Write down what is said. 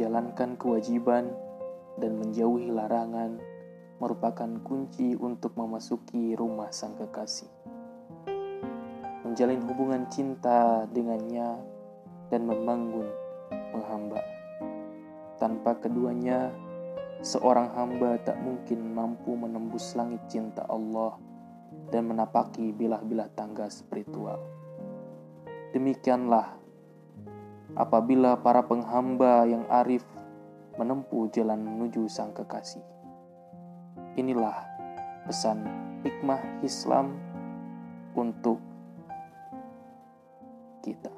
menjalankan kewajiban dan menjauhi larangan merupakan kunci untuk memasuki rumah sang kekasih. Menjalin hubungan cinta dengannya dan membangun menghamba. Tanpa keduanya, seorang hamba tak mungkin mampu menembus langit cinta Allah dan menapaki bilah-bilah tangga spiritual. Demikianlah apabila para penghamba yang arif menempuh jalan menuju sang kekasih. Inilah pesan hikmah Islam untuk kita.